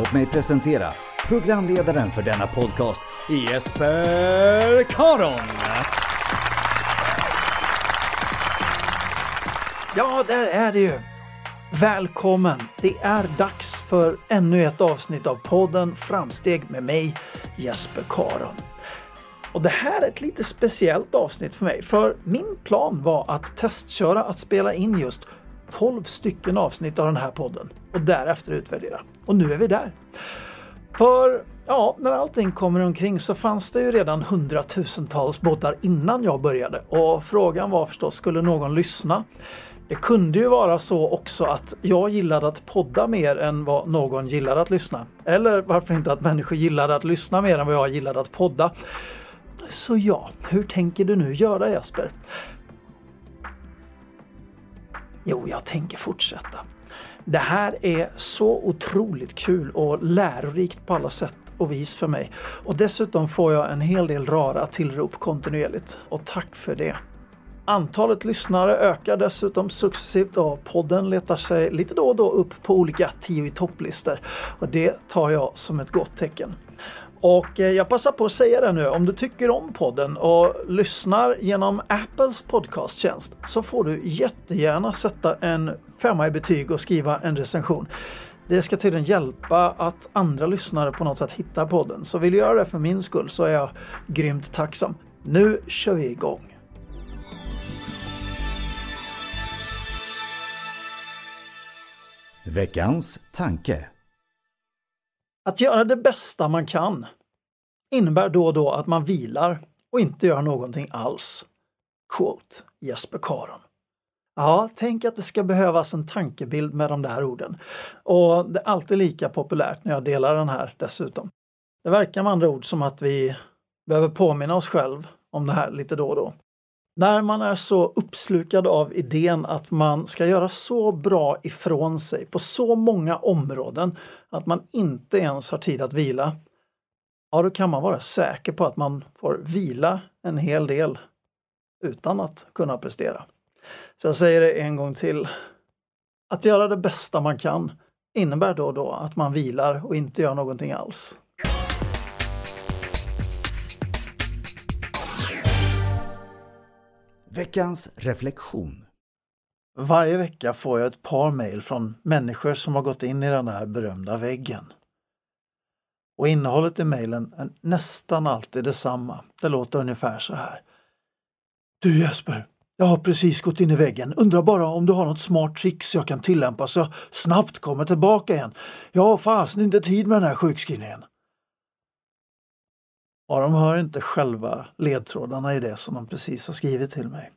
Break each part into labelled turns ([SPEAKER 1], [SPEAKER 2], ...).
[SPEAKER 1] Låt mig presentera programledaren för denna podcast, Jesper Karon.
[SPEAKER 2] Ja, där är det ju! Välkommen! Det är dags för ännu ett avsnitt av podden Framsteg med mig, Jesper Karon. Och det här är ett lite speciellt avsnitt för mig, för min plan var att testköra att spela in just 12 stycken avsnitt av den här podden och därefter utvärdera. Och nu är vi där. För ja, när allting kommer omkring så fanns det ju redan hundratusentals båtar innan jag började och frågan var förstås, skulle någon lyssna? Det kunde ju vara så också att jag gillade att podda mer än vad någon gillade att lyssna. Eller varför inte att människor gillade att lyssna mer än vad jag gillade att podda. Så ja, hur tänker du nu göra Jesper? Jo, jag tänker fortsätta. Det här är så otroligt kul och lärorikt på alla sätt och vis för mig. Och dessutom får jag en hel del rara tillrop kontinuerligt. Och tack för det! Antalet lyssnare ökar dessutom successivt och podden letar sig lite då och då upp på olika 10 i topplistor. Och det tar jag som ett gott tecken. Och eh, jag passar på att säga det nu, om du tycker om podden och lyssnar genom Apples podcasttjänst så får du jättegärna sätta en femma i betyg och skriva en recension. Det ska tydligen hjälpa att andra lyssnare på något sätt hittar podden. Så vill du göra det för min skull så är jag grymt tacksam. Nu kör vi igång!
[SPEAKER 1] Veckans tanke.
[SPEAKER 2] Att göra det bästa man kan innebär då och då att man vilar och inte gör någonting alls. Quote Jesper Karon. Ja, tänk att det ska behövas en tankebild med de där orden. Och det är alltid lika populärt när jag delar den här dessutom. Det verkar med andra ord som att vi behöver påminna oss själv om det här lite då och då. När man är så uppslukad av idén att man ska göra så bra ifrån sig på så många områden att man inte ens har tid att vila, ja då kan man vara säker på att man får vila en hel del utan att kunna prestera. Så jag säger det en gång till. Att göra det bästa man kan innebär då och då att man vilar och inte gör någonting alls.
[SPEAKER 1] Veckans reflektion.
[SPEAKER 2] Varje vecka får jag ett par mejl från människor som har gått in i den här berömda väggen. Och innehållet i mejlen är nästan alltid detsamma. Det låter ungefär så här. Du Jesper, jag har precis gått in i väggen. Undrar bara om du har något smart trick så jag kan tillämpa så jag snabbt kommer tillbaka igen. Jag har fasen inte tid med den här sjukskrivningen. Ja, de hör inte själva ledtrådarna i det som de precis har skrivit till mig.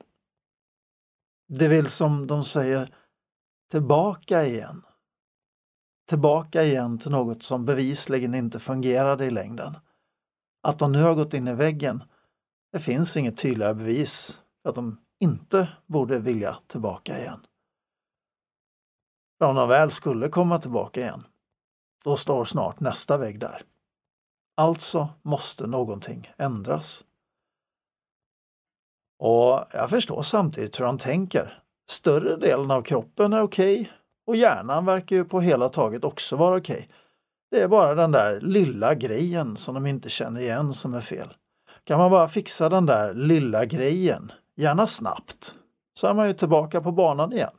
[SPEAKER 2] Det vill som de säger tillbaka igen. Tillbaka igen till något som bevisligen inte fungerade i längden. Att de nu har gått in i väggen, det finns inget tydligare bevis för att de inte borde vilja tillbaka igen. För om de väl skulle komma tillbaka igen, då står snart nästa vägg där. Alltså måste någonting ändras. Och jag förstår samtidigt hur han tänker. Större delen av kroppen är okej okay, och hjärnan verkar ju på hela taget också vara okej. Okay. Det är bara den där lilla grejen som de inte känner igen som är fel. Kan man bara fixa den där lilla grejen, gärna snabbt, så är man ju tillbaka på banan igen.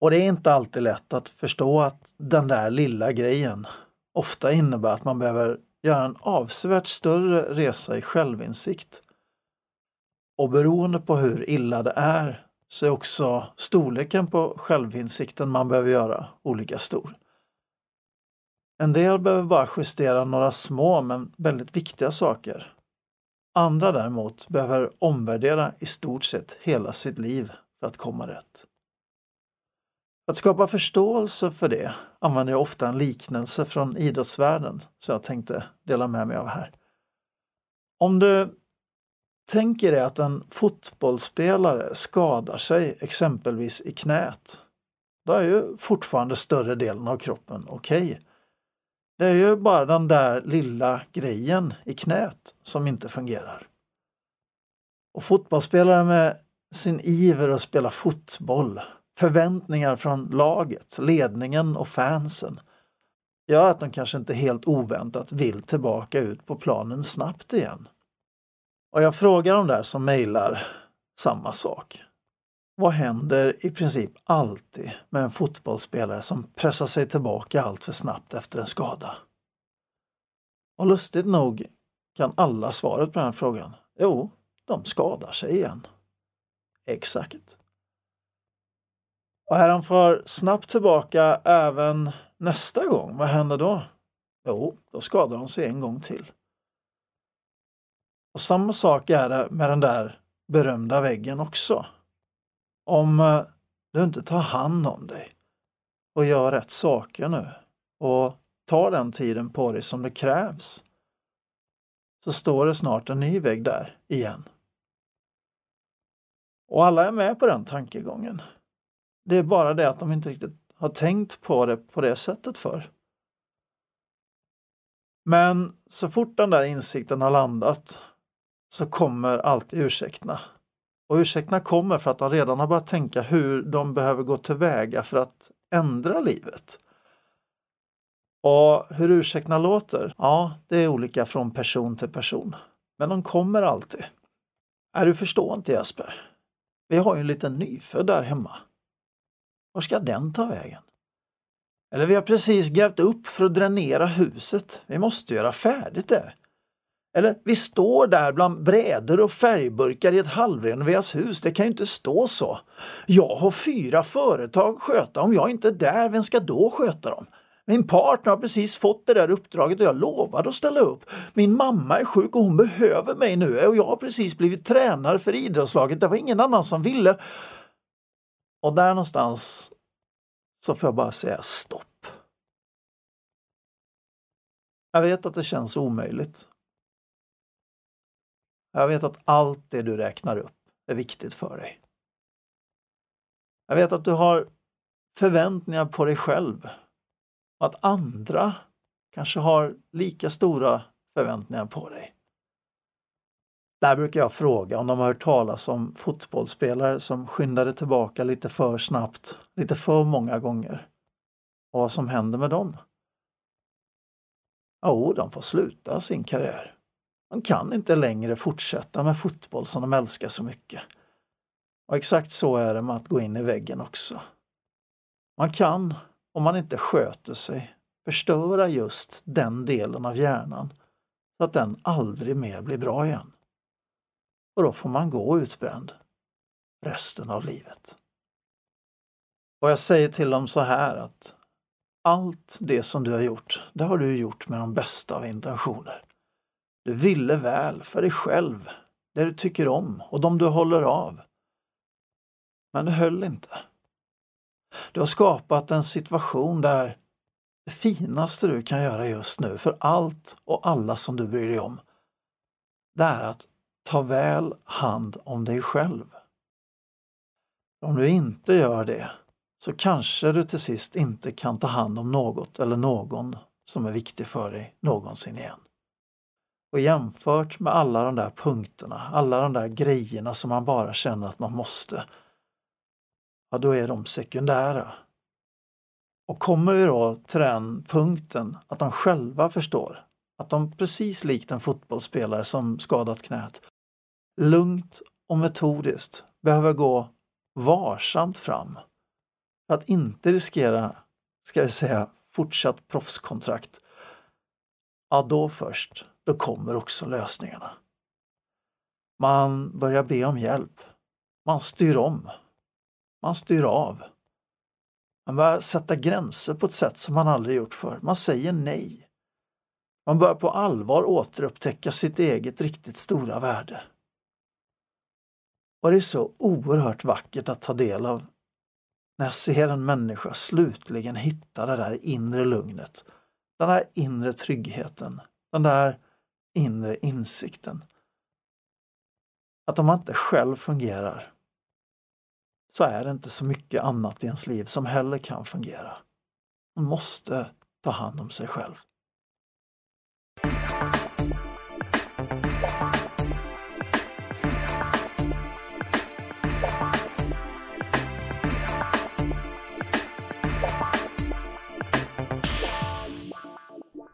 [SPEAKER 2] Och det är inte alltid lätt att förstå att den där lilla grejen ofta innebär att man behöver göra en avsevärt större resa i självinsikt. Och beroende på hur illa det är så är också storleken på självinsikten man behöver göra olika stor. En del behöver bara justera några små men väldigt viktiga saker. Andra däremot behöver omvärdera i stort sett hela sitt liv för att komma rätt. Att skapa förståelse för det använder jag ofta en liknelse från idrottsvärlden som jag tänkte dela med mig av här. Om du tänker dig att en fotbollsspelare skadar sig exempelvis i knät. Då är ju fortfarande större delen av kroppen okej. Okay. Det är ju bara den där lilla grejen i knät som inte fungerar. Och fotbollsspelare med sin iver att spela fotboll, förväntningar från laget, ledningen och fansen gör att de kanske inte helt oväntat vill tillbaka ut på planen snabbt igen. Och jag frågar de där som mejlar samma sak. Vad händer i princip alltid med en fotbollsspelare som pressar sig tillbaka allt för snabbt efter en skada? Och lustigt nog kan alla svaret på den här frågan. Jo, de skadar sig igen. Exakt. Och är han för snabbt tillbaka även nästa gång, vad händer då? Jo, då skadar han sig en gång till. Och samma sak är det med den där berömda väggen också. Om eh, du inte tar hand om dig och gör rätt saker nu och tar den tiden på dig som det krävs så står det snart en ny vägg där igen. Och alla är med på den tankegången. Det är bara det att de inte riktigt har tänkt på det på det sättet för. Men så fort den där insikten har landat så kommer alltid ursäkterna. Och ursäkterna kommer för att de redan har börjat tänka hur de behöver gå tillväga för att ändra livet. Och hur ursäkterna låter? Ja, det är olika från person till person. Men de kommer alltid. Är du förstår inte Jesper? Vi har ju en liten nyfödd där hemma. Var ska den ta vägen? Eller vi har precis grävt upp för att dränera huset. Vi måste göra färdigt det. Eller vi står där bland brädor och färgburkar i ett halvrenoverat hus. Det kan ju inte stå så. Jag har fyra företag att sköta. Om jag inte är där, vem ska då sköta dem? Min partner har precis fått det där uppdraget och jag lovade att ställa upp. Min mamma är sjuk och hon behöver mig nu och jag har precis blivit tränare för idrottslaget. Det var ingen annan som ville. Och där någonstans så får jag bara säga stopp. Jag vet att det känns omöjligt. Jag vet att allt det du räknar upp är viktigt för dig. Jag vet att du har förväntningar på dig själv och att andra kanske har lika stora förväntningar på dig. Där brukar jag fråga om de har hört talas om fotbollsspelare som skyndade tillbaka lite för snabbt, lite för många gånger. Och vad som händer med dem? Jo, oh, de får sluta sin karriär. De kan inte längre fortsätta med fotboll som de älskar så mycket. Och exakt så är det med att gå in i väggen också. Man kan, om man inte sköter sig, förstöra just den delen av hjärnan så att den aldrig mer blir bra igen. Och då får man gå utbränd resten av livet. Och jag säger till dem så här att allt det som du har gjort, det har du gjort med de bästa av intentioner. Du ville väl för dig själv, det du tycker om och de du håller av. Men det höll inte. Du har skapat en situation där det finaste du kan göra just nu för allt och alla som du bryr dig om, det är att ta väl hand om dig själv. Om du inte gör det så kanske du till sist inte kan ta hand om något eller någon som är viktig för dig någonsin igen. Och jämfört med alla de där punkterna, alla de där grejerna som man bara känner att man måste, ja då är de sekundära. Och kommer vi då till den punkten att de själva förstår att de precis likt en fotbollsspelare som skadat knät lugnt och metodiskt behöver gå varsamt fram för att inte riskera, ska jag säga, fortsatt proffskontrakt. Ja, då först, då kommer också lösningarna. Man börjar be om hjälp. Man styr om. Man styr av. Man börjar sätta gränser på ett sätt som man aldrig gjort förr. Man säger nej. Man börjar på allvar återupptäcka sitt eget riktigt stora värde. Och det är så oerhört vackert att ta del av när jag ser en människa slutligen hitta det där inre lugnet, den där inre tryggheten, den där inre insikten. Att om man inte själv fungerar så är det inte så mycket annat i ens liv som heller kan fungera. Man måste ta hand om sig själv.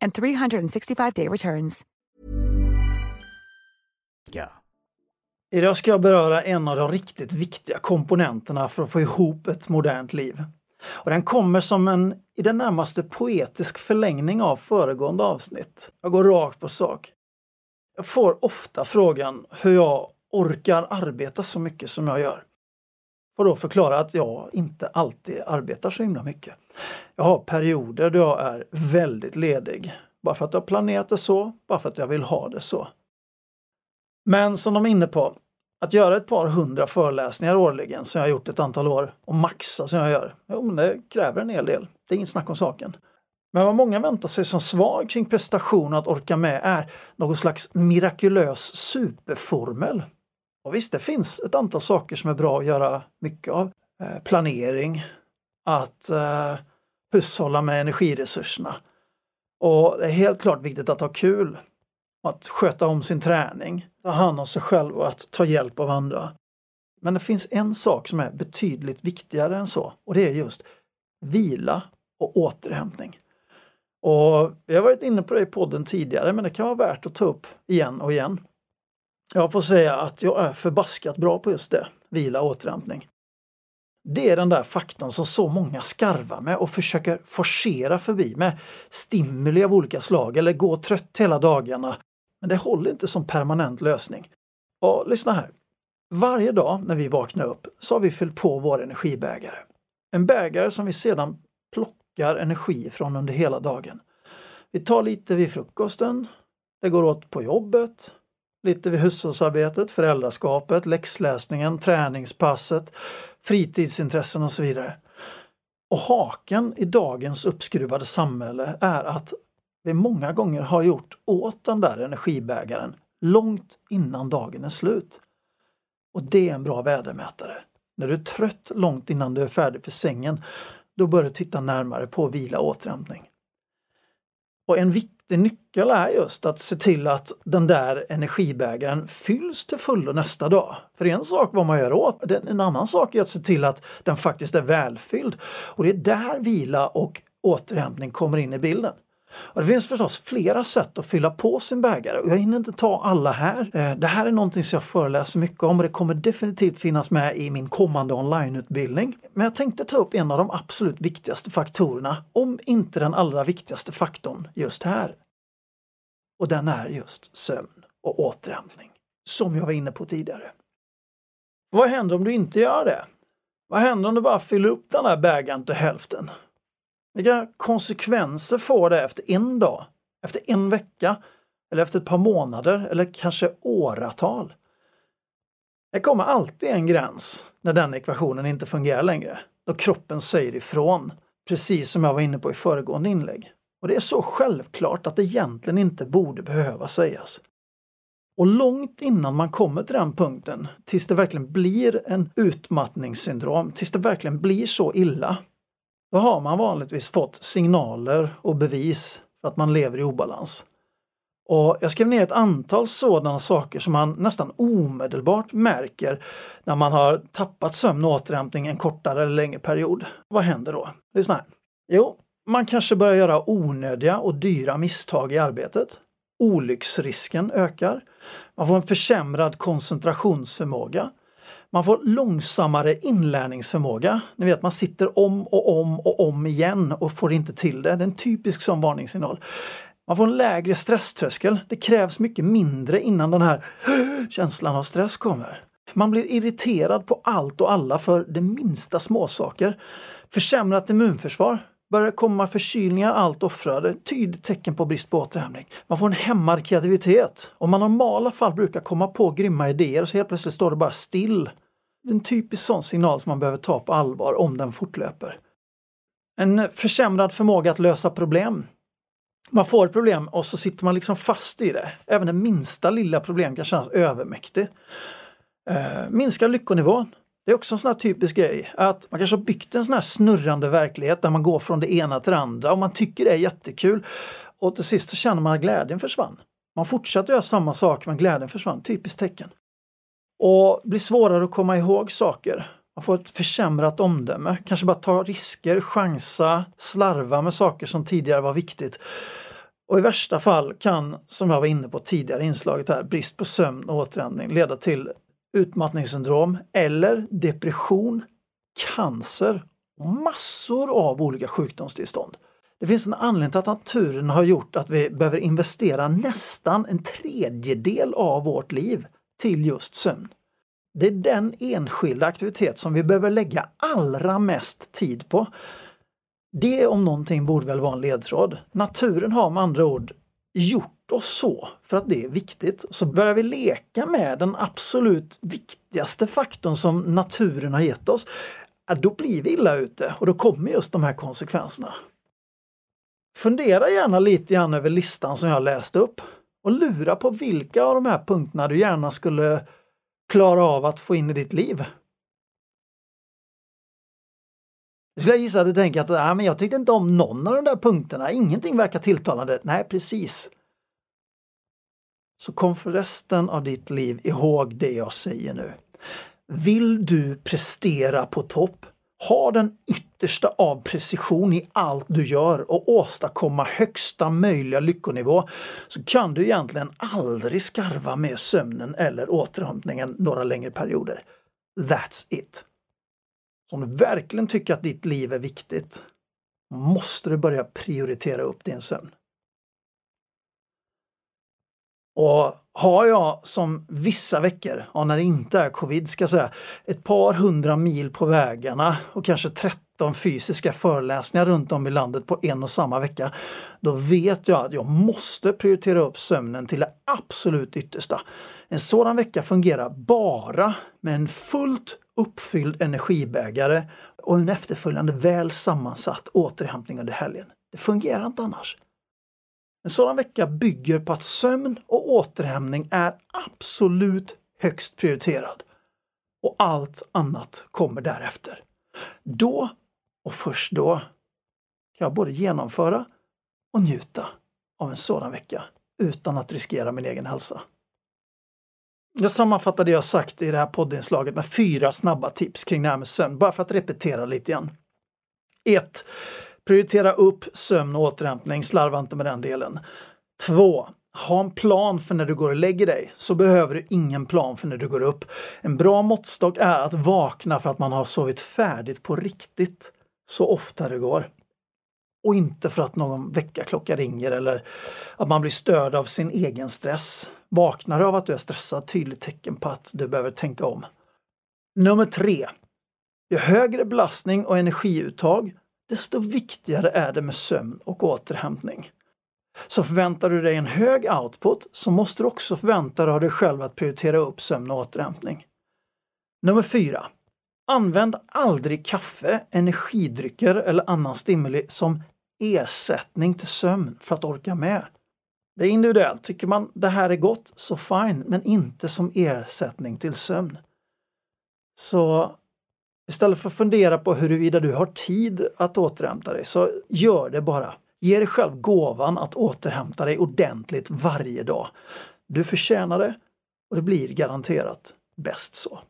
[SPEAKER 3] and 365-day returns.
[SPEAKER 1] Ja.
[SPEAKER 2] Idag ska jag beröra en av de riktigt viktiga komponenterna för att få ihop ett modernt liv. Och den kommer som en i det närmaste poetisk förlängning av föregående avsnitt. Jag går rakt på sak. Jag får ofta frågan hur jag orkar arbeta så mycket som jag gör och då förklara att jag inte alltid arbetar så himla mycket. Jag har perioder då jag är väldigt ledig. Bara för att jag har planerat det så, bara för att jag vill ha det så. Men som de är inne på, att göra ett par hundra föreläsningar årligen som jag har gjort ett antal år och maxa som jag gör, jo, men det kräver en hel del. Det är inget snack om saken. Men vad många väntar sig som svar kring prestation att orka med är någon slags mirakulös superformel. Och visst, det finns ett antal saker som är bra att göra mycket av. Eh, planering, att eh, hushålla med energiresurserna. Och det är helt klart viktigt att ha kul. att sköta om sin träning, ta hand om sig själv och att ta hjälp av andra. Men det finns en sak som är betydligt viktigare än så och det är just vila och återhämtning. Och Vi har varit inne på det i podden tidigare men det kan vara värt att ta upp igen och igen. Jag får säga att jag är förbaskat bra på just det, vila och återhämtning. Det är den där faktorn som så många skarvar med och försöker forcera förbi med stimuli av olika slag eller gå trött hela dagarna. Men det håller inte som permanent lösning. Och lyssna här. Varje dag när vi vaknar upp så har vi fyllt på vår energibägare. En bägare som vi sedan plockar energi från under hela dagen. Vi tar lite vid frukosten, det går åt på jobbet, lite vid hushållsarbetet, föräldraskapet, läxläsningen, träningspasset, fritidsintressen och så vidare. Och haken i dagens uppskruvade samhälle är att vi många gånger har gjort åt den där energibägaren långt innan dagen är slut. Och det är en bra vädermätare. När du är trött långt innan du är färdig för sängen, då bör du titta närmare på vila och återhämtning. Och en viktig nyckel är just att se till att den där energibägaren fylls till fullo nästa dag. För en sak vad man gör åt, en annan sak är att se till att den faktiskt är välfylld. Och det är där vila och återhämtning kommer in i bilden. Och det finns förstås flera sätt att fylla på sin bägare och jag hinner inte ta alla här. Eh, det här är någonting som jag föreläser mycket om och det kommer definitivt finnas med i min kommande onlineutbildning. Men jag tänkte ta upp en av de absolut viktigaste faktorerna, om inte den allra viktigaste faktorn just här. Och den är just sömn och återhämtning, som jag var inne på tidigare. Vad händer om du inte gör det? Vad händer om du bara fyller upp den här bägaren till hälften? Vilka konsekvenser får det efter en dag, efter en vecka eller efter ett par månader eller kanske åratal? Det kommer alltid en gräns när den ekvationen inte fungerar längre, då kroppen säger ifrån, precis som jag var inne på i föregående inlägg. Och det är så självklart att det egentligen inte borde behöva sägas. Och långt innan man kommer till den punkten, tills det verkligen blir en utmattningssyndrom, tills det verkligen blir så illa, då har man vanligtvis fått signaler och bevis för att man lever i obalans. Och jag skrev ner ett antal sådana saker som man nästan omedelbart märker när man har tappat sömn och återhämtning en kortare eller längre period. Vad händer då? Lyssna här. Jo, man kanske börjar göra onödiga och dyra misstag i arbetet. Olycksrisken ökar. Man får en försämrad koncentrationsförmåga. Man får långsammare inlärningsförmåga. Ni vet, man sitter om och om och om igen och får inte till det. Det är en typisk sån varningssignal. Man får en lägre stresströskel. Det krävs mycket mindre innan den här känslan av stress kommer. Man blir irriterad på allt och alla för de minsta småsaker. Försämrat immunförsvar. Börjar komma förkylningar allt oftare, tydligt tecken på brist på återhämtning. Man får en hämmad kreativitet. Om man i normala fall brukar komma på grymma idéer så helt plötsligt står det bara still. Det är en typisk sån signal som man behöver ta på allvar om den fortlöper. En försämrad förmåga att lösa problem. Man får ett problem och så sitter man liksom fast i det. Även det minsta lilla problem kan kännas övermäktigt. Eh, minskar lyckonivån. Det är också en sån här typisk grej att man kanske har byggt en sån här snurrande verklighet där man går från det ena till det andra och man tycker det är jättekul. Och till sist så känner man att glädjen försvann. Man fortsätter göra samma sak men glädjen försvann, typiskt tecken. Och blir svårare att komma ihåg saker. Man får ett försämrat omdöme, kanske bara ta risker, chansa, slarva med saker som tidigare var viktigt. Och i värsta fall kan, som jag var inne på tidigare inslaget här, brist på sömn och återhämtning leda till utmattningssyndrom eller depression, cancer och massor av olika sjukdomstillstånd. Det finns en anledning till att naturen har gjort att vi behöver investera nästan en tredjedel av vårt liv till just sömn. Det är den enskilda aktivitet som vi behöver lägga allra mest tid på. Det om någonting borde väl vara en ledtråd. Naturen har med andra ord gjort oss så för att det är viktigt. Så börjar vi leka med den absolut viktigaste faktorn som naturen har gett oss, då blir vi illa ute och då kommer just de här konsekvenserna. Fundera gärna lite grann över listan som jag läste upp och lura på vilka av de här punkterna du gärna skulle klara av att få in i ditt liv. Jag skulle gissa att du tänker att Nej, men jag tyckte inte om någon av de där punkterna, ingenting verkar tilltalande. Nej, precis. Så kom för resten av ditt liv ihåg det jag säger nu. Vill du prestera på topp, ha den yttersta av precision i allt du gör och åstadkomma högsta möjliga lyckonivå så kan du egentligen aldrig skarva med sömnen eller återhämtningen några längre perioder. That's it. Om du verkligen tycker att ditt liv är viktigt måste du börja prioritera upp din sömn. Och har jag som vissa veckor, ja, när det inte är covid ska jag säga, ett par hundra mil på vägarna och kanske 13 fysiska föreläsningar runt om i landet på en och samma vecka, då vet jag att jag måste prioritera upp sömnen till det absolut yttersta. En sådan vecka fungerar bara med en fullt uppfylld energibägare och en efterföljande väl sammansatt återhämtning under helgen. Det fungerar inte annars. En sådan vecka bygger på att sömn och återhämtning är absolut högst prioriterad. Och allt annat kommer därefter. Då och först då kan jag både genomföra och njuta av en sådan vecka utan att riskera min egen hälsa. Jag sammanfattar det jag sagt i det här poddinslaget med fyra snabba tips kring det här med sömn, bara för att repetera lite igen. 1. Prioritera upp sömn och återhämtning, slarva inte med den delen. 2. Ha en plan för när du går och lägger dig, så behöver du ingen plan för när du går upp. En bra måttstock är att vakna för att man har sovit färdigt på riktigt så ofta det går. Och inte för att någon väckarklocka ringer eller att man blir störd av sin egen stress. Vaknar du av att du är stressad, tydligt tecken på att du behöver tänka om. Nummer tre. Ju högre belastning och energiuttag, desto viktigare är det med sömn och återhämtning. Så förväntar du dig en hög output så måste du också förvänta dig av dig själv att prioritera upp sömn och återhämtning. Nummer 4. Använd aldrig kaffe, energidrycker eller annan stimuli som ersättning till sömn för att orka med. Det är individuellt. Tycker man det här är gott så fine, men inte som ersättning till sömn. Så istället för att fundera på huruvida du har tid att återhämta dig, så gör det bara. Ge dig själv gåvan att återhämta dig ordentligt varje dag. Du förtjänar det och det blir garanterat bäst så.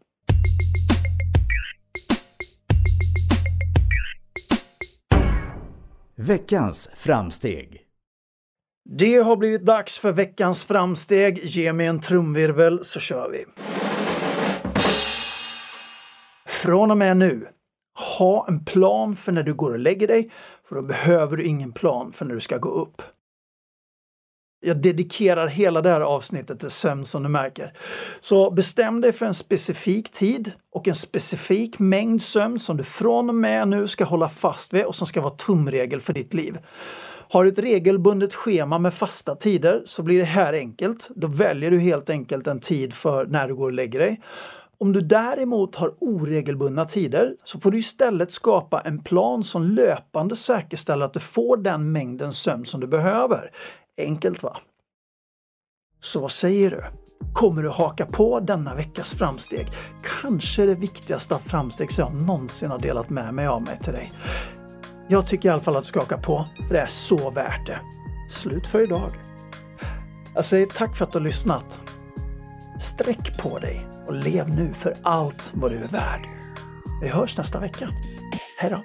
[SPEAKER 1] Veckans framsteg.
[SPEAKER 2] Det har blivit dags för veckans framsteg. Ge mig en trumvirvel så kör vi. Från och med nu, ha en plan för när du går och lägger dig, för då behöver du ingen plan för när du ska gå upp. Jag dedikerar hela det här avsnittet till sömn som du märker. Så bestäm dig för en specifik tid och en specifik mängd sömn som du från och med nu ska hålla fast vid och som ska vara tumregel för ditt liv. Har du ett regelbundet schema med fasta tider så blir det här enkelt. Då väljer du helt enkelt en tid för när du går och lägger dig. Om du däremot har oregelbundna tider så får du istället skapa en plan som löpande säkerställer att du får den mängden sömn som du behöver. Enkelt va? Så vad säger du? Kommer du haka på denna veckas framsteg? Kanske det viktigaste av framsteg som jag någonsin har delat med mig av mig till dig. Jag tycker i alla fall att du ska haka på, för det är så värt det. Slut för idag. Jag säger tack för att du har lyssnat. Sträck på dig och lev nu för allt vad du är värd. Vi hörs nästa vecka. Hej då!